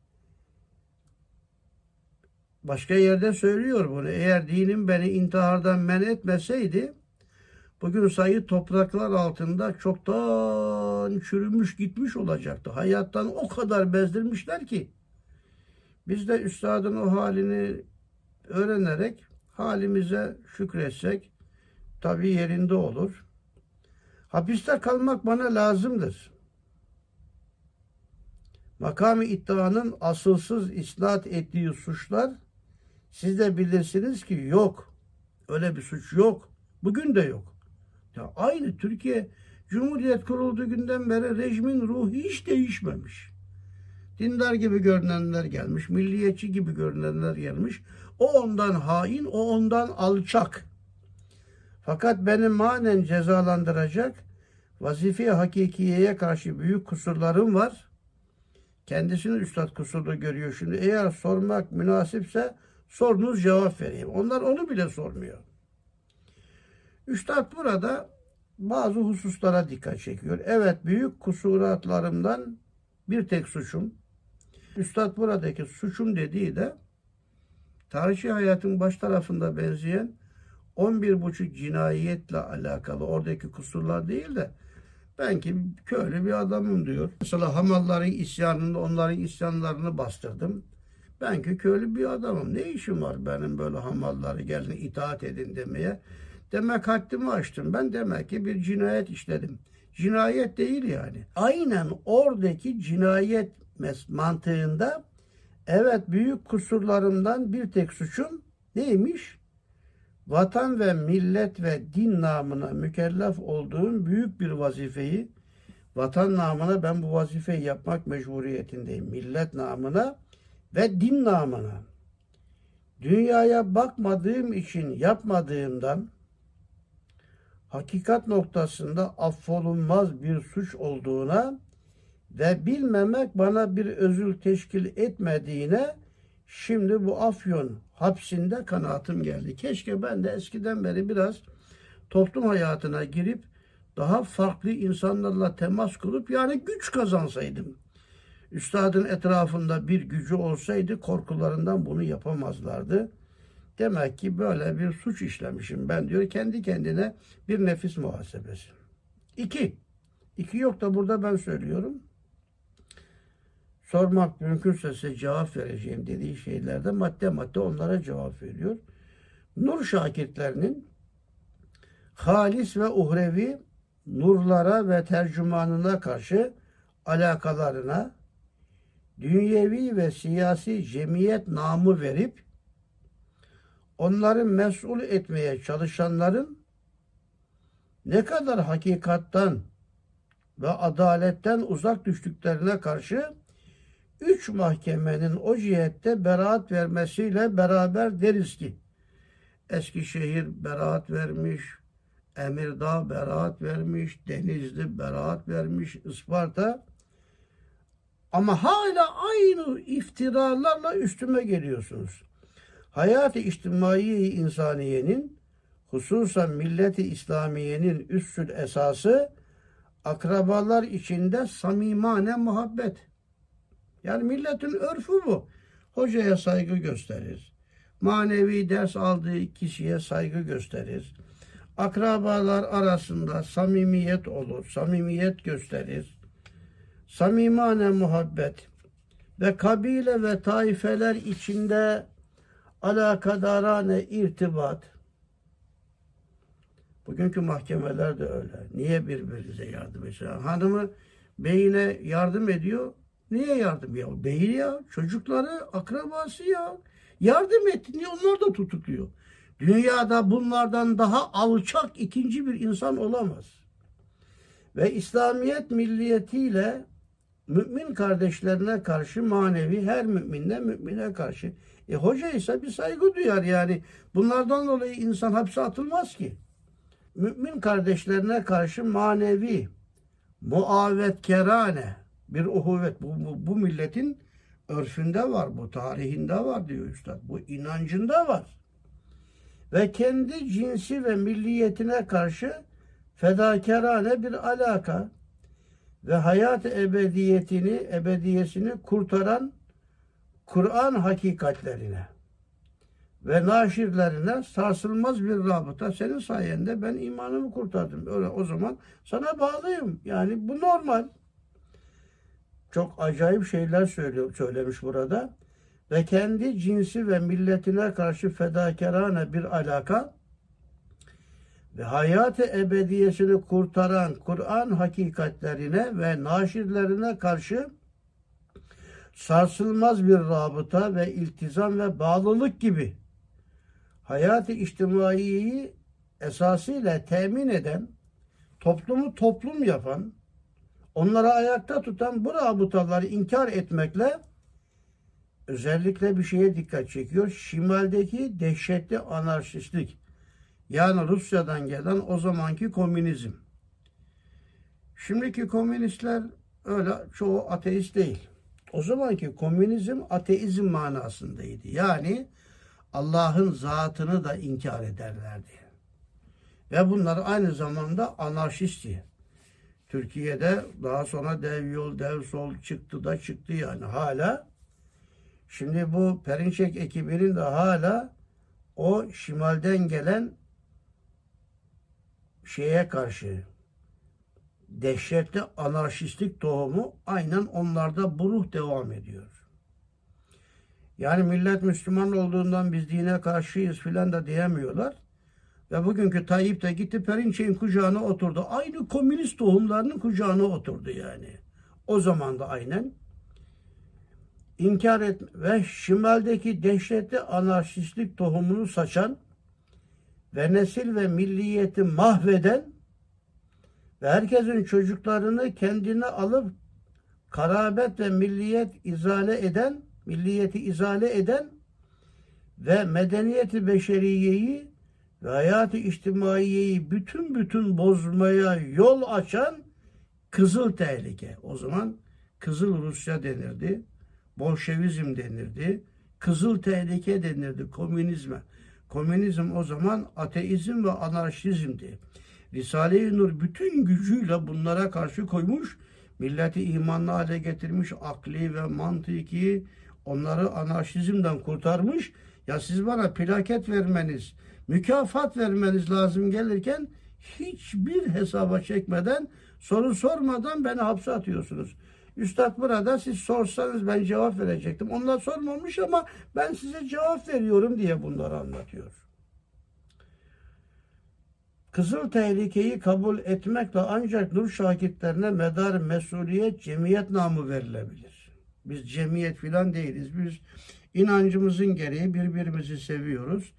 başka yerde söylüyor bunu. Eğer dinim beni intihardan men etmeseydi bugün sayı topraklar altında çoktan çürümüş gitmiş olacaktı. Hayattan o kadar bezdirmişler ki biz de üstadın o halini öğrenerek halimize şükretsek tabi yerinde olur. Hapiste kalmak bana lazımdır. Makamı iddianın asılsız isnat ettiği suçlar siz de bilirsiniz ki yok. Öyle bir suç yok. Bugün de yok. Ya aynı Türkiye Cumhuriyet kurulduğu günden beri rejimin ruhu hiç değişmemiş. Dindar gibi görünenler gelmiş, milliyetçi gibi görünenler gelmiş. O ondan hain, o ondan alçak. Fakat beni manen cezalandıracak vazife hakikiyeye karşı büyük kusurlarım var. Kendisini üstad kusurlu görüyor şimdi. Eğer sormak münasipse sorunuz cevap vereyim. Onlar onu bile sormuyor. Üstad burada bazı hususlara dikkat çekiyor. Evet büyük kusuratlarımdan bir tek suçum. Üstad buradaki suçum dediği de tarihçi hayatın baş tarafında benzeyen 11 buçuk cinayetle alakalı oradaki kusurlar değil de ben ki köylü bir adamım diyor. Mesela hamalların isyanında onların isyanlarını bastırdım. Ben ki köylü bir adamım. Ne işim var benim böyle hamalları gelin itaat edin demeye. Demek haddimi açtım. Ben demek ki bir cinayet işledim. Cinayet değil yani. Aynen oradaki cinayet mantığında evet büyük kusurlarımdan bir tek suçum neymiş? Vatan ve millet ve din namına mükellef olduğum büyük bir vazifeyi vatan namına ben bu vazifeyi yapmak mecburiyetindeyim. Millet namına ve din namına. Dünyaya bakmadığım için yapmadığımdan hakikat noktasında affolunmaz bir suç olduğuna ve bilmemek bana bir özül teşkil etmediğine şimdi bu Afyon hapsinde kanaatim geldi. Keşke ben de eskiden beri biraz toplum hayatına girip daha farklı insanlarla temas kurup yani güç kazansaydım. Üstadın etrafında bir gücü olsaydı korkularından bunu yapamazlardı. Demek ki böyle bir suç işlemişim ben diyor. Kendi kendine bir nefis muhasebesi. İki. İki yok da burada ben söylüyorum. Sormak mümkünse size cevap vereceğim dediği şeylerde madde madde onlara cevap veriyor. Nur şakirtlerinin halis ve uhrevi nurlara ve tercümanına karşı alakalarına dünyevi ve siyasi cemiyet namı verip onları mesul etmeye çalışanların ne kadar hakikattan ve adaletten uzak düştüklerine karşı üç mahkemenin o cihette beraat vermesiyle beraber deriz ki Eskişehir beraat vermiş, Emirdağ beraat vermiş, Denizli beraat vermiş, Isparta ama hala aynı iftiralarla üstüme geliyorsunuz. Hayat-ı içtimai insaniyenin hususan milleti İslamiyenin üssül esası akrabalar içinde samimane muhabbet. Yani milletin örfü bu. Hocaya saygı gösterir. Manevi ders aldığı kişiye saygı gösterir. Akrabalar arasında samimiyet olur, samimiyet gösterir. Samimane muhabbet ve kabile ve taifeler içinde alakadarane irtibat. Bugünkü mahkemeler de öyle. Niye birbirinize yardım ediyor? Hanımı beyine yardım ediyor. Niye yardım ya? Beyi ya, çocukları, akrabası ya. Yardım etti. Niye onlar da tutukluyor? Dünyada bunlardan daha alçak ikinci bir insan olamaz. Ve İslamiyet milliyetiyle mümin kardeşlerine karşı manevi her müminle mümine karşı. E hoca ise bir saygı duyar yani. Bunlardan dolayı insan hapse atılmaz ki. Mümin kardeşlerine karşı manevi, muavetkerane bir uhuvvet. Bu, bu, bu milletin örfünde var, bu tarihinde var diyor üstad. Bu inancında var. Ve kendi cinsi ve milliyetine karşı fedakarane bir alaka ve hayat ebediyetini, ebediyesini kurtaran Kur'an hakikatlerine ve naşirlerine sarsılmaz bir rabıta. Senin sayende ben imanımı kurtardım. Öyle o zaman sana bağlıyım. Yani bu normal. Çok acayip şeyler söylüyor, söylemiş burada. Ve kendi cinsi ve milletine karşı fedakarane bir alaka ve hayatı ebediyesini kurtaran Kur'an hakikatlerine ve naşirlerine karşı sarsılmaz bir rabıta ve iltizam ve bağlılık gibi hayatı içtimaiyi esasıyla temin eden, toplumu toplum yapan, onlara ayakta tutan bu rabıtaları inkar etmekle özellikle bir şeye dikkat çekiyor. Şimaldeki dehşetli anarşistlik yani Rusya'dan gelen o zamanki komünizm. Şimdiki komünistler öyle çoğu ateist değil. O zamanki komünizm ateizm manasındaydı. Yani Allah'ın zatını da inkar ederlerdi. Ve bunlar aynı zamanda anarşistti. Türkiye'de daha sonra dev yol, dev sol çıktı da çıktı yani hala. Şimdi bu Perinçek ekibinin de hala o şimalden gelen şeye karşı dehşetli anarşistlik tohumu aynen onlarda bu ruh devam ediyor. Yani millet Müslüman olduğundan biz dine karşıyız filan da diyemiyorlar. Ve bugünkü Tayyip de gitti Perinçek'in kucağına oturdu. Aynı komünist tohumlarının kucağına oturdu yani. O zaman da aynen. İnkar et ve şimaldeki dehşetli anarşistlik tohumunu saçan ve nesil ve milliyeti mahveden ve herkesin çocuklarını kendine alıp karabet ve milliyet izale eden, milliyeti izale eden ve medeniyeti beşeriyeyi ve hayatı içtimaiyeyi bütün bütün bozmaya yol açan kızıl tehlike. O zaman kızıl Rusya denirdi, Bolşevizm denirdi, kızıl tehlike denirdi komünizme. Komünizm o zaman ateizm ve anarşizmdi. Risale-i Nur bütün gücüyle bunlara karşı koymuş, milleti imanlı hale getirmiş, akli ve mantıki onları anarşizmden kurtarmış. Ya siz bana plaket vermeniz, mükafat vermeniz lazım gelirken hiçbir hesaba çekmeden, soru sormadan beni hapse atıyorsunuz. Üstad burada siz sorsanız ben cevap verecektim. Onlar sormamış ama ben size cevap veriyorum diye bunları anlatıyor. Kızıl tehlikeyi kabul etmekle ancak nur şakitlerine medar mesuliyet cemiyet namı verilebilir. Biz cemiyet filan değiliz. Biz inancımızın gereği birbirimizi seviyoruz.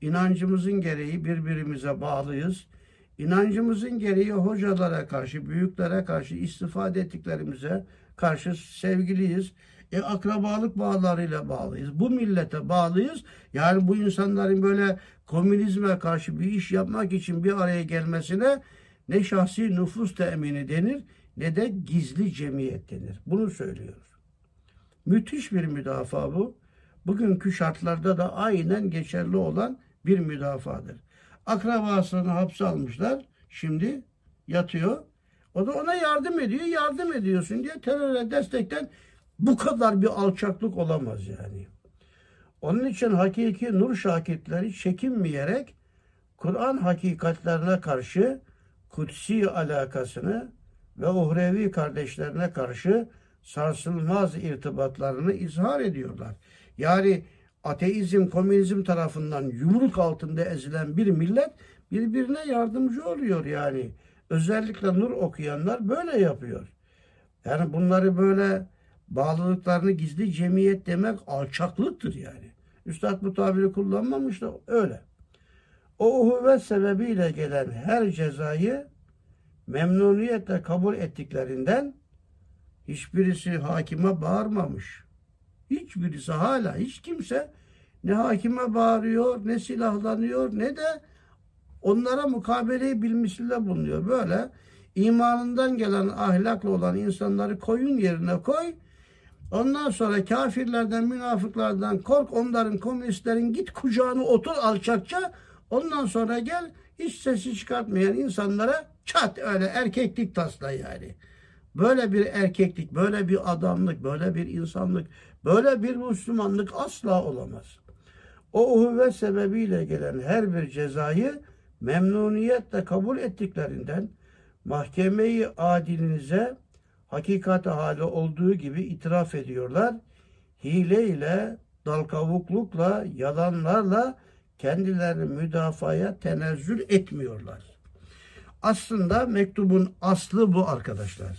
İnancımızın gereği birbirimize bağlıyız. İnancımızın gereği hocalara karşı, büyüklere karşı istifade ettiklerimize karşı sevgiliyiz. E, akrabalık bağlarıyla bağlıyız. Bu millete bağlıyız. Yani bu insanların böyle komünizme karşı bir iş yapmak için bir araya gelmesine ne şahsi nüfus temini denir ne de gizli cemiyet denir. Bunu söylüyoruz. Müthiş bir müdafaa bu. Bugünkü şartlarda da aynen geçerli olan bir müdafadır. Akrabasını hapse almışlar. Şimdi yatıyor. O da ona yardım ediyor. Yardım ediyorsun diye teröre destekten bu kadar bir alçaklık olamaz yani. Onun için hakiki nur şakitleri çekinmeyerek Kur'an hakikatlerine karşı kutsi alakasını ve uhrevi kardeşlerine karşı sarsılmaz irtibatlarını izhar ediyorlar. Yani ateizm, komünizm tarafından yumruk altında ezilen bir millet birbirine yardımcı oluyor yani. Özellikle nur okuyanlar böyle yapıyor. Yani bunları böyle bağlılıklarını gizli cemiyet demek alçaklıktır yani. Üstad bu tabiri kullanmamış da öyle. O uhuvvet sebebiyle gelen her cezayı memnuniyetle kabul ettiklerinden hiçbirisi hakime bağırmamış. Hiçbirisi hala hiç kimse ne hakime bağırıyor, ne silahlanıyor, ne de onlara mukabeleyi bilmesiyle bulunuyor. Böyle imanından gelen ahlaklı olan insanları koyun yerine koy. Ondan sonra kafirlerden, münafıklardan kork, onların komünistlerin git kucağını otur alçakça. Ondan sonra gel hiç sesi çıkartmayan insanlara çat öyle erkeklik tasla yani. Böyle bir erkeklik, böyle bir adamlık, böyle bir insanlık, böyle bir Müslümanlık asla olamaz. O uhuvvet sebebiyle gelen her bir cezayı memnuniyetle kabul ettiklerinden mahkemeyi adilinize hakikati hali olduğu gibi itiraf ediyorlar. Hile ile, dalkavuklukla, yalanlarla kendilerini müdafaya tenezzül etmiyorlar. Aslında mektubun aslı bu arkadaşlar.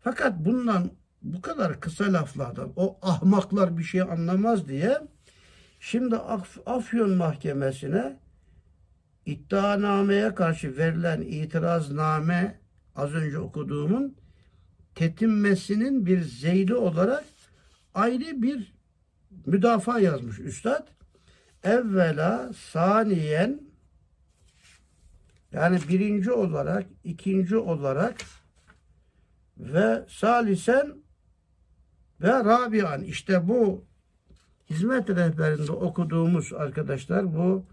Fakat bundan bu kadar kısa laflardan o ahmaklar bir şey anlamaz diye şimdi Af Afyon Mahkemesi'ne iddianameye karşı verilen itirazname az önce okuduğumun tetinmesinin bir zeyli olarak ayrı bir müdafaa yazmış üstad. Evvela saniyen yani birinci olarak, ikinci olarak ve salisen ve rabian işte bu hizmet rehberinde okuduğumuz arkadaşlar bu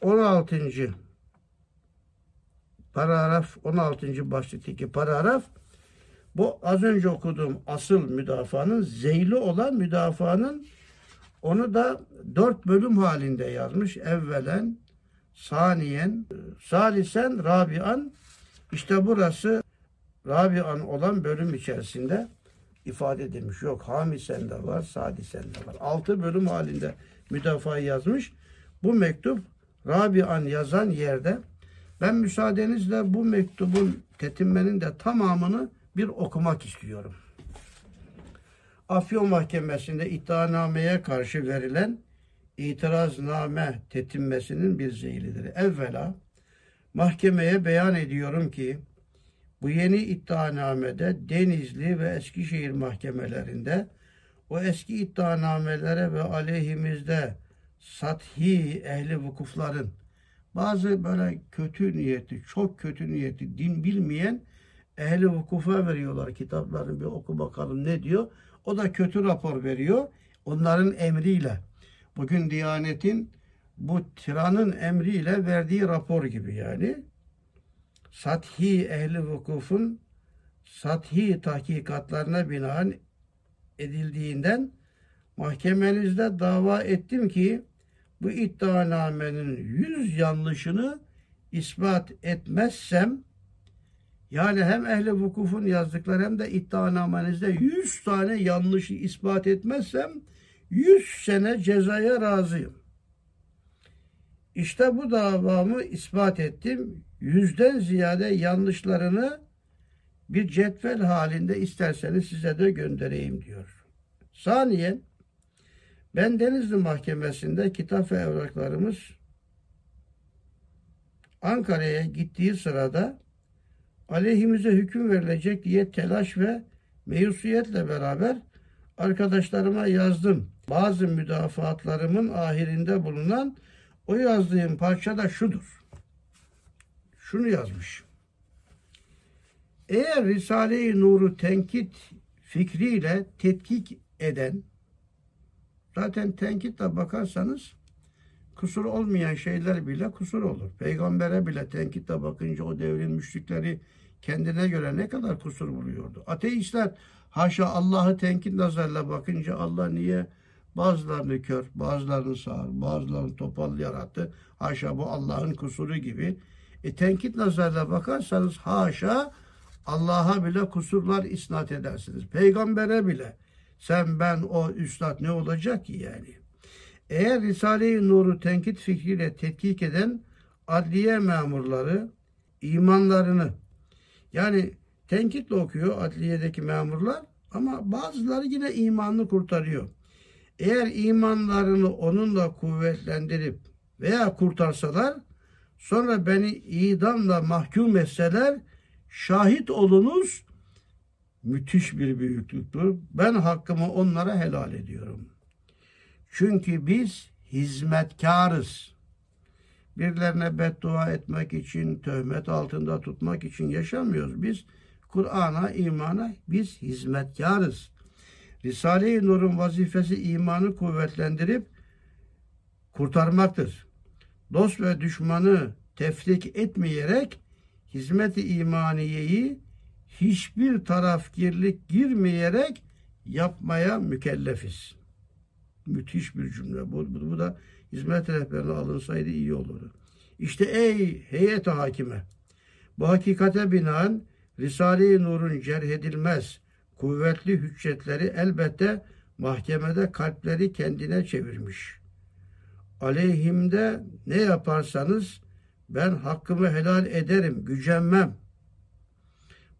16. paragraf 16. başlıktaki paragraf bu az önce okuduğum asıl müdafaanın zeyli olan müdafaanın onu da dört bölüm halinde yazmış. Evvelen, saniyen, salisen, rabian. İşte burası rabian olan bölüm içerisinde ifade edilmiş. Yok hamisen de var, sadisen de var. Altı bölüm halinde müdafaa yazmış. Bu mektup rabian yazan yerde ben müsaadenizle bu mektubun tetinmenin de tamamını bir okumak istiyorum. Afyon Mahkemesi'nde iddianameye karşı verilen itirazname tetinmesinin bir zeylidir. Evvela mahkemeye beyan ediyorum ki bu yeni iddianamede Denizli ve Eskişehir mahkemelerinde o eski iddianamelere ve aleyhimizde sathi ehli vukufların bazı böyle kötü niyetli, çok kötü niyetli, din bilmeyen ehli vukufa veriyorlar kitaplarını bir oku bakalım ne diyor. O da kötü rapor veriyor. Onların emriyle. Bugün Diyanet'in bu tiranın emriyle verdiği rapor gibi yani. Sathi ehli vukufun sathi tahkikatlarına binaen edildiğinden mahkemenizde dava ettim ki bu iddianamenin yüz yanlışını ispat etmezsem yani hem ehli vukufun yazdıkları hem de iddianamenizde 100 tane yanlışı ispat etmezsem 100 sene cezaya razıyım. İşte bu davamı ispat ettim. Yüzden ziyade yanlışlarını bir cetvel halinde isterseniz size de göndereyim diyor. Saniyen ben Denizli Mahkemesi'nde kitap ve evraklarımız Ankara'ya gittiği sırada aleyhimize hüküm verilecek diye telaş ve meyusiyetle beraber arkadaşlarıma yazdım. Bazı müdafaatlarımın ahirinde bulunan o yazdığım parça da şudur. Şunu yazmış. Eğer Risale-i Nur'u tenkit fikriyle tetkik eden zaten tenkitle bakarsanız kusur olmayan şeyler bile kusur olur. Peygambere bile tenkitle bakınca o devrin müşrikleri kendine göre ne kadar kusur buluyordu. Ateistler haşa Allah'ı tenkit nazarla bakınca Allah niye bazılarını kör, bazılarını sağır, bazılarını topal yarattı. Haşa bu Allah'ın kusuru gibi. E tenkit nazarla bakarsanız haşa Allah'a bile kusurlar isnat edersiniz. Peygambere bile sen ben o üstad ne olacak ki yani? Eğer Risale-i Nur'u tenkit fikriyle tetkik eden adliye memurları imanlarını yani tenkitle okuyor adliyedeki memurlar ama bazıları yine imanını kurtarıyor. Eğer imanlarını onunla kuvvetlendirip veya kurtarsalar sonra beni idamla mahkum etseler şahit olunuz müthiş bir büyüklüktür. Ben hakkımı onlara helal ediyorum. Çünkü biz hizmetkarız. Birilerine beddua etmek için, töhmet altında tutmak için yaşamıyoruz. Biz Kur'an'a, imana biz hizmetkarız. Risale-i Nur'un vazifesi imanı kuvvetlendirip kurtarmaktır. Dost ve düşmanı tefrik etmeyerek hizmet-i imaniyeyi hiçbir tarafgirlik girmeyerek yapmaya mükellefiz. Müthiş bir cümle. Bu, bu, bu da hizmet rehberine alınsaydı iyi olurdu. İşte ey heyet hakime bu hakikate binaen Risale-i Nur'un cerh edilmez kuvvetli hüccetleri elbette mahkemede kalpleri kendine çevirmiş. Aleyhimde ne yaparsanız ben hakkımı helal ederim, gücenmem.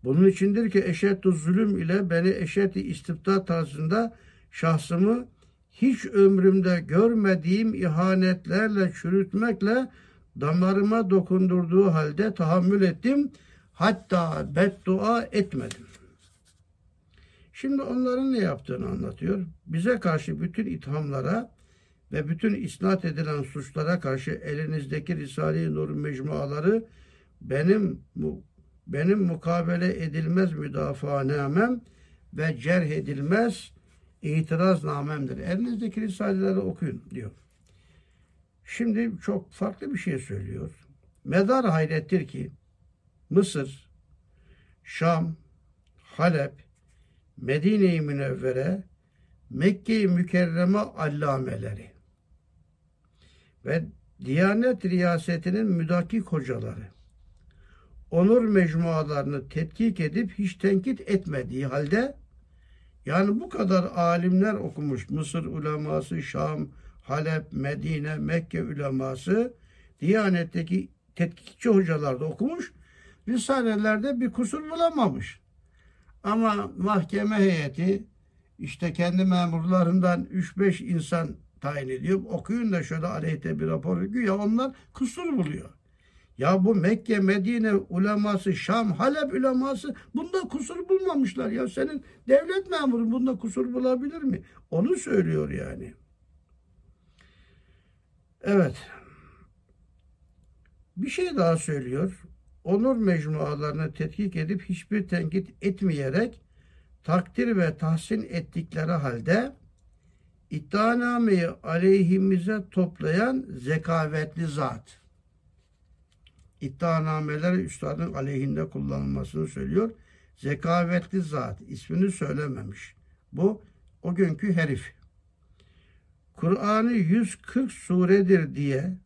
Bunun içindir ki eşeddu zulüm ile beni eşeddi istibda tarzında şahsımı hiç ömrümde görmediğim ihanetlerle çürütmekle damarıma dokundurduğu halde tahammül ettim. Hatta beddua etmedim. Şimdi onların ne yaptığını anlatıyor. Bize karşı bütün ithamlara ve bütün isnat edilen suçlara karşı elinizdeki Risale-i Nur mecmuaları benim benim mukabele edilmez müdafaanamem ve cerh edilmez itiraz namemdir. Elinizdeki risaleleri okuyun diyor. Şimdi çok farklı bir şey söylüyor. Medar hayrettir ki Mısır, Şam, Halep, Medine-i Münevvere, Mekke-i Mükerreme allameleri ve Diyanet Riyasetinin müdakik hocaları onur mecmualarını tetkik edip hiç tenkit etmediği halde yani bu kadar alimler okumuş Mısır uleması, Şam, Halep, Medine, Mekke uleması Diyanet'teki tetkikçi hocalar da okumuş. Risalelerde bir kusur bulamamış. Ama mahkeme heyeti işte kendi memurlarından 3-5 insan tayin ediyor. Okuyun da şöyle aleyhte bir rapor ya onlar kusur buluyor. Ya bu Mekke, Medine uleması, Şam, Halep uleması bunda kusur bulmamışlar. Ya senin devlet memuru bunda kusur bulabilir mi? Onu söylüyor yani. Evet. Bir şey daha söylüyor. Onur mecmualarını tetkik edip hiçbir tenkit etmeyerek takdir ve tahsin ettikleri halde iddianameyi aleyhimize toplayan zekavetli zat iddianameler üstadın aleyhinde kullanılmasını söylüyor. Zekavetli zat ismini söylememiş. Bu o günkü herif. Kur'an'ı 140 suredir diye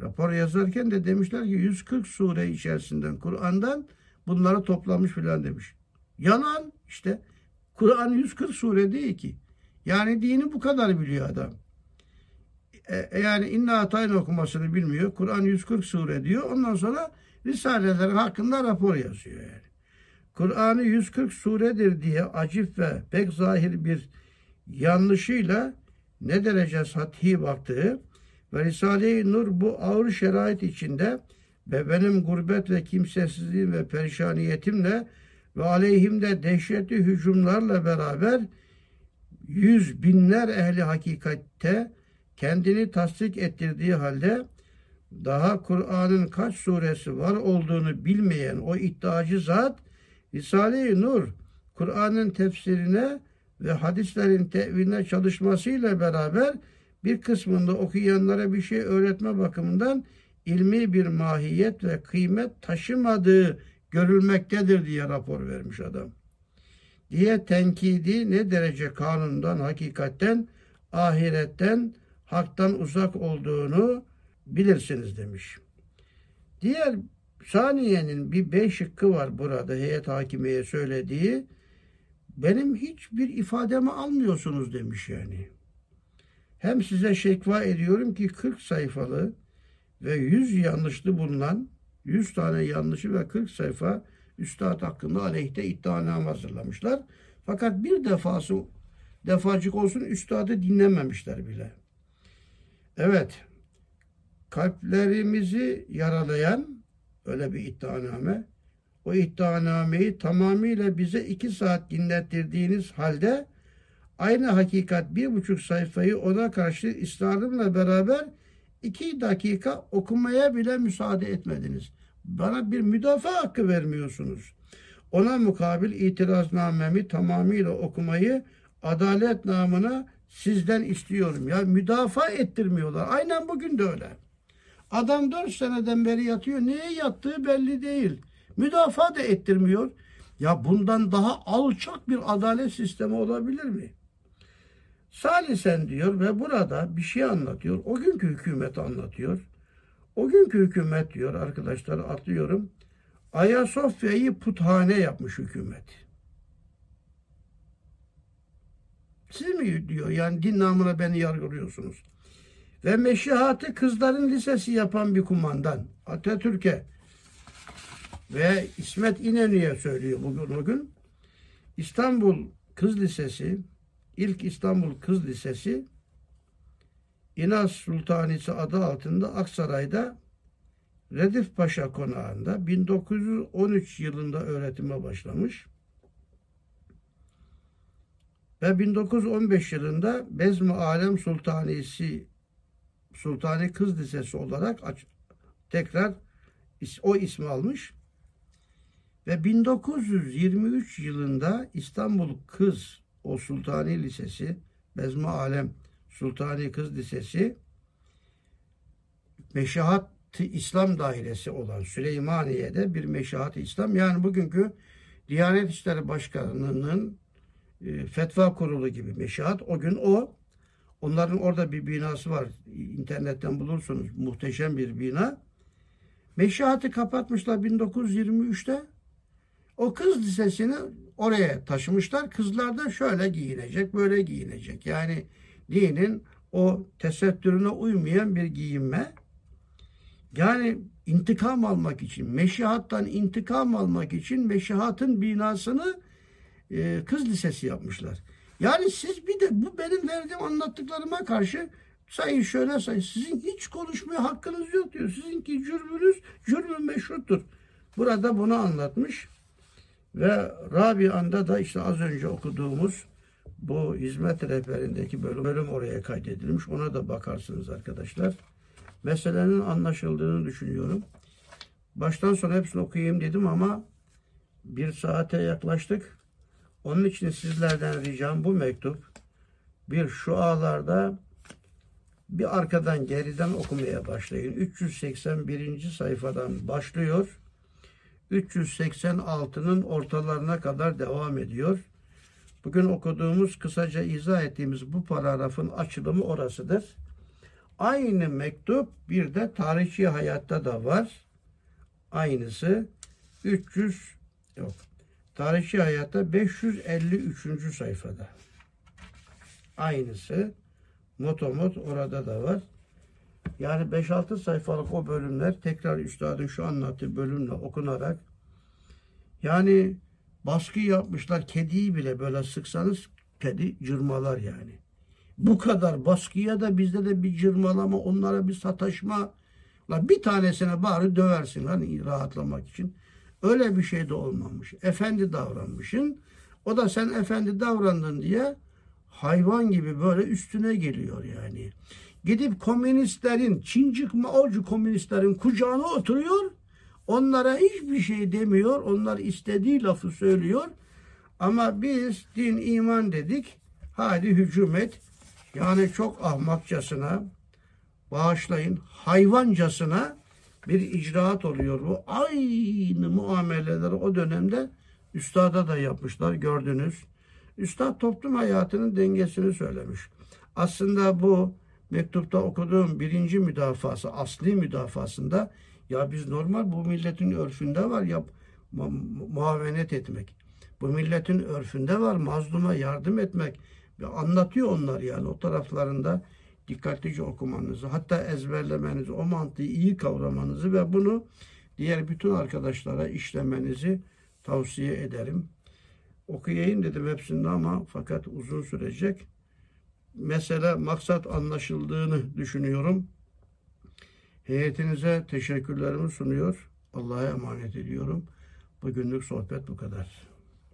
rapor yazarken de demişler ki 140 sure içerisinden Kur'an'dan bunları toplamış filan demiş. Yalan işte. Kur'an 140 sure değil ki. Yani dini bu kadar biliyor adam. E, e, yani inna atayın okumasını bilmiyor. Kur'an 140 sure diyor. Ondan sonra Risalelerin hakkında rapor yazıyor yani. Kur'an'ı 140 suredir diye acip ve pek zahir bir yanlışıyla ne derece sathi baktığı ve Risale-i Nur bu ağır şerait içinde ve benim gurbet ve kimsesizliğim ve perişaniyetimle ve aleyhimde dehşetli hücumlarla beraber yüz binler ehli hakikatte kendini tasdik ettirdiği halde daha Kur'an'ın kaç suresi var olduğunu bilmeyen o iddiacı zat Risale-i Nur Kur'an'ın tefsirine ve hadislerin teviline çalışmasıyla beraber bir kısmında okuyanlara bir şey öğretme bakımından ilmi bir mahiyet ve kıymet taşımadığı görülmektedir diye rapor vermiş adam. Diye tenkidi ne derece kanundan, hakikatten, ahiretten, haktan uzak olduğunu bilirsiniz demiş. Diğer saniyenin bir beş şıkkı var burada heyet hakimeye söylediği. Benim hiçbir ifademi almıyorsunuz demiş yani. Hem size şekva ediyorum ki 40 sayfalı ve 100 yanlışlı bulunan 100 tane yanlışı ve 40 sayfa üstad hakkında aleyhte iddianame hazırlamışlar. Fakat bir defası defacık olsun üstadı dinlememişler bile. Evet, kalplerimizi yaralayan öyle bir iddianame, o iddianameyi tamamıyla bize iki saat dinlettirdiğiniz halde aynı hakikat bir buçuk sayfayı ona karşı ısrarımla beraber iki dakika okumaya bile müsaade etmediniz. Bana bir müdafaa hakkı vermiyorsunuz. Ona mukabil itiraznamemi tamamıyla okumayı adalet namına sizden istiyorum. Ya müdafaa ettirmiyorlar. Aynen bugün de öyle. Adam dört seneden beri yatıyor. Neye yattığı belli değil. Müdafaa da ettirmiyor. Ya bundan daha alçak bir adalet sistemi olabilir mi? Salisen diyor ve burada bir şey anlatıyor. O günkü hükümet anlatıyor. O günkü hükümet diyor arkadaşlar atlıyorum. Ayasofya'yı puthane yapmış hükümet. Siz mi diyor yani din namına beni yargılıyorsunuz. Ve meşihatı kızların lisesi yapan bir kumandan Atatürk'e ve İsmet İnönü'ye söylüyor bugün o gün. İstanbul Kız Lisesi, ilk İstanbul Kız Lisesi İnaz Sultanisi adı altında Aksaray'da Redif Paşa konağında 1913 yılında öğretime başlamış. Ve 1915 yılında Bezmi Alem Sultanisi Sultani Kız Lisesi olarak tekrar o ismi almış. Ve 1923 yılında İstanbul Kız o Sultani Lisesi, Bezmi Alem Sultani Kız Lisesi Meşahat İslam Dairesi olan Süleymaniye'de bir Meşahat İslam yani bugünkü Diyanet İşleri Başkanı'nın e, fetva kurulu gibi meşahat o gün o onların orada bir binası var. İnternetten bulursunuz. Muhteşem bir bina. Meşahatı kapatmışlar 1923'te o kız lisesini oraya taşımışlar. Kızlar da şöyle giyinecek böyle giyinecek. Yani dinin o tesettürüne uymayan bir giyinme. Yani intikam almak için, meşihattan intikam almak için meşihatın binasını e, kız lisesi yapmışlar. Yani siz bir de bu benim verdiğim anlattıklarıma karşı sayın şöyle sayın sizin hiç konuşmaya hakkınız yok diyor. Sizinki cürmünüz cürmü meşruttur. Burada bunu anlatmış ve Rabia'nda da işte az önce okuduğumuz bu hizmet rehberindeki bölüm, bölüm oraya kaydedilmiş. Ona da bakarsınız arkadaşlar. Meselenin anlaşıldığını düşünüyorum. Baştan sona hepsini okuyayım dedim ama bir saate yaklaştık. Onun için sizlerden ricam bu mektup bir şualarda bir arkadan geriden okumaya başlayın. 381. sayfadan başlıyor. 386'nın ortalarına kadar devam ediyor. Bugün okuduğumuz, kısaca izah ettiğimiz bu paragrafın açılımı orasıdır. Aynı mektup bir de tarihçi hayatta da var. Aynısı 300 yok. Tarihçi hayatta 553. sayfada. Aynısı motomot orada da var. Yani 5-6 sayfalık o bölümler tekrar üstadın şu anlattığı bölümle okunarak yani baskı yapmışlar. Kediyi bile böyle sıksanız kedi cırmalar yani. Bu kadar baskıya da bizde de bir cırmalama, onlara bir sataşma. La bir tanesine bari döversin hani rahatlamak için. Öyle bir şey de olmamış. Efendi davranmışsın. O da sen efendi davrandın diye hayvan gibi böyle üstüne geliyor yani. Gidip komünistlerin, Çincik Maocu komünistlerin kucağına oturuyor. Onlara hiçbir şey demiyor. Onlar istediği lafı söylüyor. Ama biz din iman dedik. Hadi hücum et. Yani çok ahmakçasına, bağışlayın, hayvancasına bir icraat oluyor bu. Aynı muameleleri o dönemde üstada da yapmışlar gördünüz. Üstad toplum hayatının dengesini söylemiş. Aslında bu mektupta okuduğum birinci müdafası, asli müdafasında ya biz normal bu milletin örfünde var ya mu muavenet etmek. Bu milletin örfünde var mazluma yardım etmek. Anlatıyor onlar yani o taraflarında dikkatlice okumanızı, hatta ezberlemenizi, o mantığı iyi kavramanızı ve bunu diğer bütün arkadaşlara işlemenizi tavsiye ederim. Okuyayım dedim hepsinde ama fakat uzun sürecek. Mesele maksat anlaşıldığını düşünüyorum. Heyetinize teşekkürlerimi sunuyor. Allah'a emanet ediyorum. Bugünlük sohbet bu kadar.